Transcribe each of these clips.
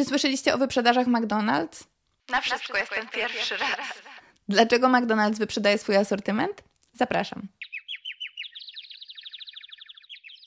Czy słyszeliście o wyprzedażach McDonald's? Na wszystko jest ten pierwszy raz. Dlaczego McDonald's wyprzedaje swój asortyment? Zapraszam.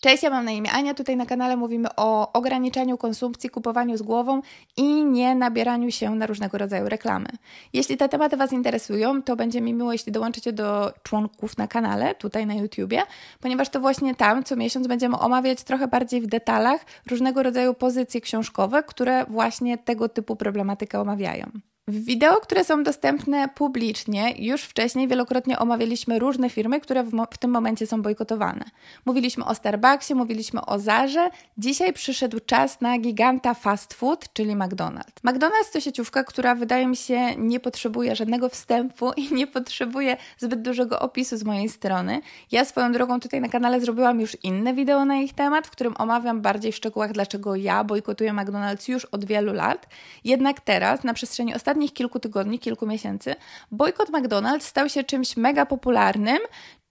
Cześć, ja mam na imię Ania. Tutaj na kanale mówimy o ograniczaniu konsumpcji, kupowaniu z głową i nie nabieraniu się na różnego rodzaju reklamy. Jeśli te tematy Was interesują, to będzie mi miło, jeśli dołączycie do członków na kanale, tutaj na YouTubie, ponieważ to właśnie tam co miesiąc będziemy omawiać trochę bardziej w detalach różnego rodzaju pozycje książkowe, które właśnie tego typu problematykę omawiają. W wideo, które są dostępne publicznie, już wcześniej wielokrotnie omawialiśmy różne firmy, które w, w, tym momencie są bojkotowane. Mówiliśmy o Starbucksie, mówiliśmy o Zarze. Dzisiaj przyszedł czas na giganta fast food, czyli McDonald's. McDonald's to sieciówka, która wydaje mi się nie potrzebuje żadnego wstępu i nie potrzebuje zbyt dużego opisu z mojej strony. Ja swoją drogą tutaj na kanale zrobiłam już inne wideo na ich temat, w którym omawiam bardziej w szczegółach, dlaczego ja bojkotuję McDonald's już od wielu lat. Jednak teraz, na przestrzeni ostatnich ostatnich kilku tygodni, kilku miesięcy, bojkot McDonald's stał się czymś mega popularnym,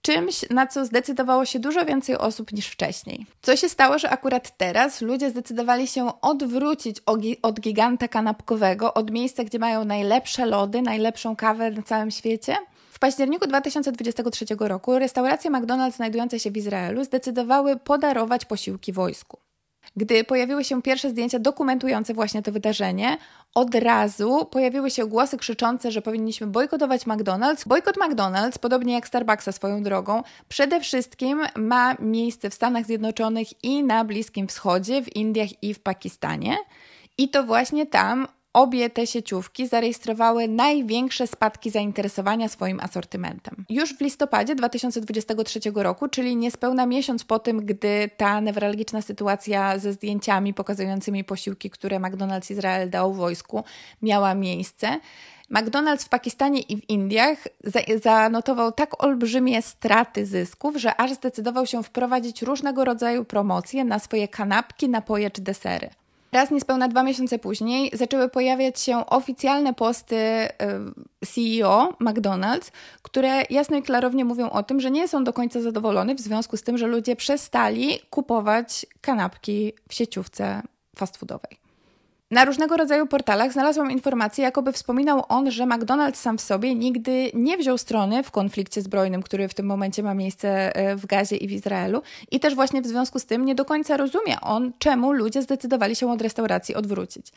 czymś, na co zdecydowało się dużo więcej osób niż wcześniej. Co się stało, że akurat teraz ludzie zdecydowali się odwrócić od giganta kanapkowego, od miejsca, gdzie mają najlepsze lody, najlepszą kawę na całym świecie? W październiku 2023 roku restauracje McDonald's znajdujące się w Izraelu zdecydowały podarować posiłki wojsku. Gdy pojawiły się pierwsze zdjęcia dokumentujące właśnie to wydarzenie, od razu pojawiły się głosy krzyczące, że powinniśmy bojkotować McDonald's. Bojkot McDonald's, podobnie jak Starbucksa swoją drogą, przede wszystkim ma miejsce w Stanach Zjednoczonych i na Bliskim Wschodzie, w Indiach i w Pakistanie. I to właśnie tam Obie te sieciówki zarejestrowały największe spadki zainteresowania swoim asortymentem. Już w listopadzie 2023 roku, czyli niespełna miesiąc po tym, gdy ta newralgiczna sytuacja ze zdjęciami pokazującymi posiłki, które McDonald's Izrael dał wojsku, miała miejsce, McDonald's w Pakistanie i w Indiach zanotował tak olbrzymie straty zysków, że aż zdecydował się wprowadzić różnego rodzaju promocje na swoje kanapki, napoje czy desery. Raz niespełna dwa miesiące później zaczęły pojawiać się oficjalne posty y, CEO McDonald's, które jasno i klarownie mówią o tym, że nie są do końca zadowolone w związku z tym, że ludzie przestali kupować kanapki w sieciówce fast foodowej. Na różnego rodzaju portalach znalazłam informację, jakoby wspominał on, że McDonald's sam w sobie nigdy nie wziął strony w konflikcie zbrojnym, który w tym momencie ma miejsce e, w Gazie i w Izraelu. I też właśnie w związku z tym nie do końca rozumie on, czemu ludzie zdecydowali się od restauracji odwrócić.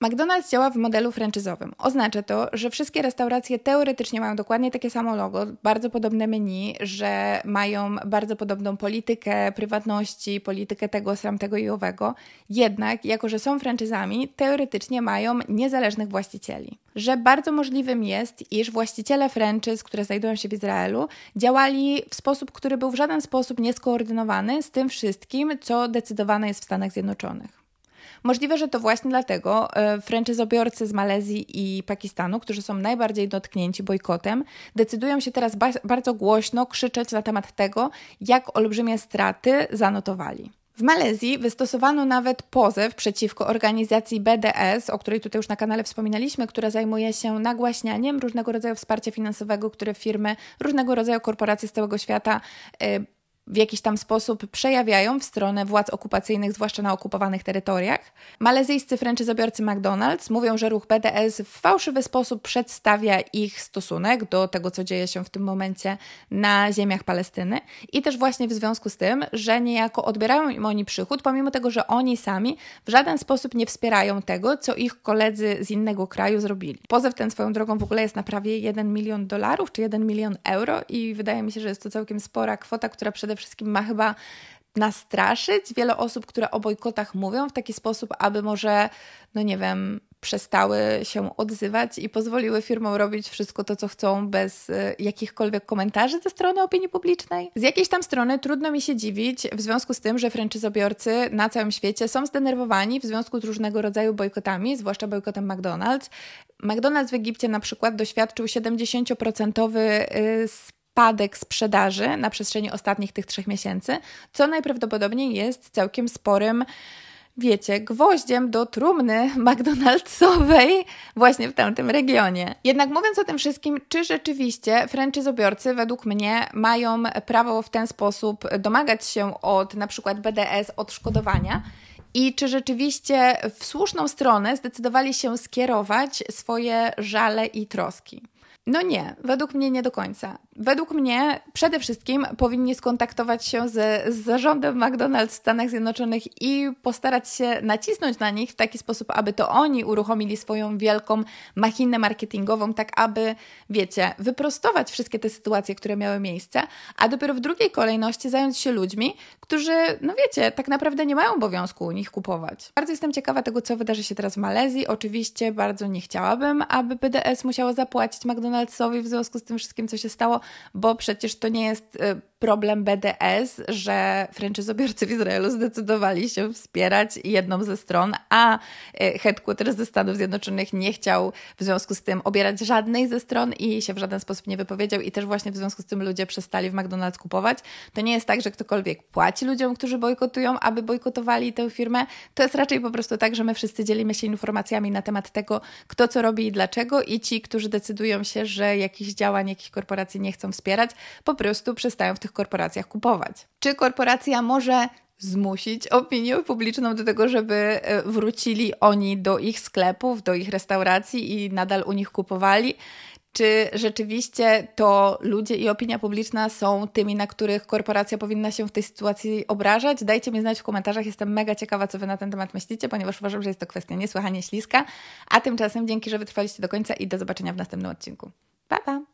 McDonald's działa w modelu franczyzowym. Oznacza to, że wszystkie restauracje teoretycznie mają dokładnie takie samo logo, bardzo podobne menu, że mają bardzo podobną politykę prywatności, politykę tego, tamtego i owego. Jednak, jako że są franczyzami, teoretycznie mają niezależnych właścicieli. Że bardzo możliwym jest, iż właściciele franczyz, które znajdują się w Izraelu, działali w sposób, który był w żaden sposób nieskoordynowany z tym wszystkim, co decydowane jest w Stanach Zjednoczonych. Możliwe, że to właśnie dlatego e, franczyzobiorcy z Malezji i Pakistanu, którzy są najbardziej dotknięci bojkotem, decydują się teraz ba bardzo głośno krzyczeć na temat tego, jak olbrzymie straty zanotowali. W Malezji wystosowano nawet pozew przeciwko organizacji BDS, o której tutaj już na kanale wspominaliśmy, która zajmuje się nagłaśnianiem różnego rodzaju wsparcia finansowego, które firmy, różnego rodzaju korporacje z całego świata y, w jakiś tam sposób przejawiają w stronę władz okupacyjnych, zwłaszcza na okupowanych terytoriach. Malezyjscy franczyzobiorcy McDonald's mówią, że ruch BDS w fałszywy sposób przedstawia ich stosunek do tego, co dzieje się w tym momencie na ziemiach Palestyny i też właśnie w związku z tym, że niejako odbierają im oni przychód, pomimo tego, że oni sami w żaden sposób nie wspierają tego, co ich koledzy z innego kraju zrobili. Pozew ten swoją drogą w ogóle jest na prawie 1 milion dolarów czy 1 milion euro i wydaje mi się, że jest to całkiem spora kwota, która przede wszystkim ma chyba nastraszyć wiele osób, które o bojkotach mówią w taki sposób, aby może, no nie wiem, przestały się odzywać i pozwoliły firmom robić wszystko to, co chcą, bez y, jakichkolwiek komentarzy ze strony opinii publicznej. Z jakiejś tam strony trudno mi się dziwić, w związku z tym, że franczyzobiorcy na całym świecie są zdenerwowani w związku z różnego rodzaju bojkotami, zwłaszcza bojkotem McDonald's. McDonald's w Egipcie na przykład doświadczył 70% spadek sprzedaży na przestrzeni ostatnich tych trzech miesięcy, co najprawdopodobniej jest całkiem sporym wiecie, gwoździem do trumny McDonald'sowej właśnie w tamtym regionie. Jednak mówiąc o tym wszystkim, czy rzeczywiście franczyzobiorcy według mnie mają prawo w ten sposób domagać się od na przykład BDS odszkodowania i czy rzeczywiście w słuszną stronę zdecydowali się skierować swoje żale i troski. No nie, według mnie nie do końca. Według mnie przede wszystkim powinni skontaktować się z, z zarządem McDonald's w Stanach Zjednoczonych i postarać się nacisnąć na nich w taki sposób, aby to oni uruchomili swoją wielką machinę marketingową, tak aby, wiecie, wyprostować wszystkie te sytuacje, które miały miejsce, a dopiero w drugiej kolejności zająć się ludźmi, którzy, no wiecie, tak naprawdę nie mają obowiązku u nich kupować. Bardzo jestem ciekawa tego, co wydarzy się teraz w Malezji. Oczywiście bardzo nie chciałabym, aby PDS musiało zapłacić McDonald'sowi w związku z tym wszystkim, co się stało, bo przecież to nie jest y, problem BDS, że franczyzobiorcy w Izraelu zdecydowali się wspierać jedną ze stron, a y, headquarters ze Stanów Zjednoczonych nie chciał w związku z tym obierać żadnej ze stron i się w żaden sposób nie wypowiedział i też właśnie w związku z tym ludzie przestali w McDonald's kupować. To nie jest tak, że ktokolwiek płaci ludziom, którzy bojkotują, aby bojkotowali tę firmę. To jest raczej po prostu tak, że my wszyscy dzielimy się informacjami na temat tego, kto co robi i dlaczego i ci, którzy decydują się, że jakichś działań, jakichś korporacji nie chcą wspierać, po prostu przestają w tych korporacjach kupować. Czy korporacja może zmusić opinię publiczną do tego, żeby e, wrócili oni do ich sklepów, do ich restauracji i nadal u nich kupowali? Czy rzeczywiście to ludzie i opinia publiczna są tymi, na których korporacja powinna się w tej sytuacji obrażać? Dajcie mi znać w komentarzach. Jestem mega ciekawa, co Wy na ten temat myślicie, ponieważ uważam, że jest to kwestia niesłychanie śliska. A tymczasem dzięki, że wytrwaliście do końca i do zobaczenia w następnym odcinku. Pa, pa!